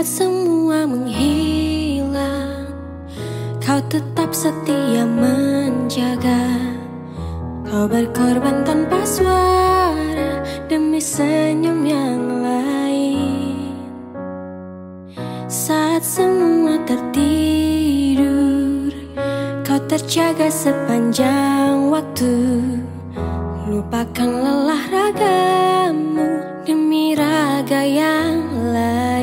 saat semua menghilang Kau tetap setia menjaga. Kau berkorban tanpa suara Demi senyum yang lain. Saat semua tertidur Kau terjaga sepanjang waktu. Lupakan lelah ragamu Demi raga yang lain.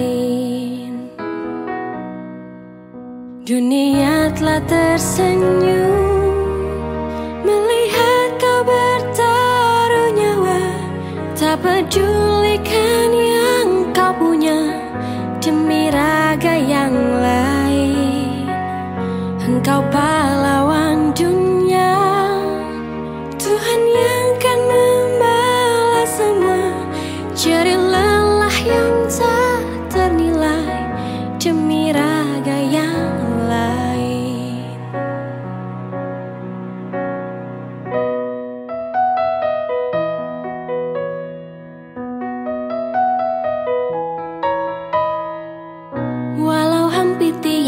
Dunia telah tersenyum. Melihat kau bertaruh nyawa Tak pedulikan yang kau punya Demi raga yang lain. Engkau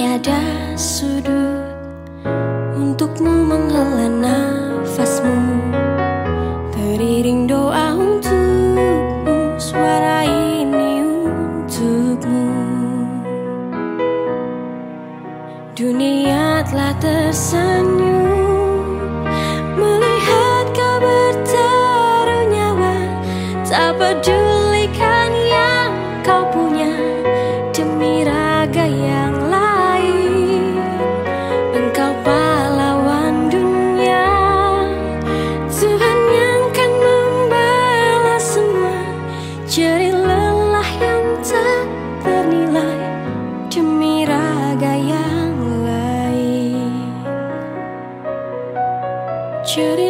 tiada sudut untukmu menghela nafasmu. Teriring doa untukmu suara ini untukmu. Dunia telah tersenyum melihat kau bertaruh nyawa. Tak peduli Cherry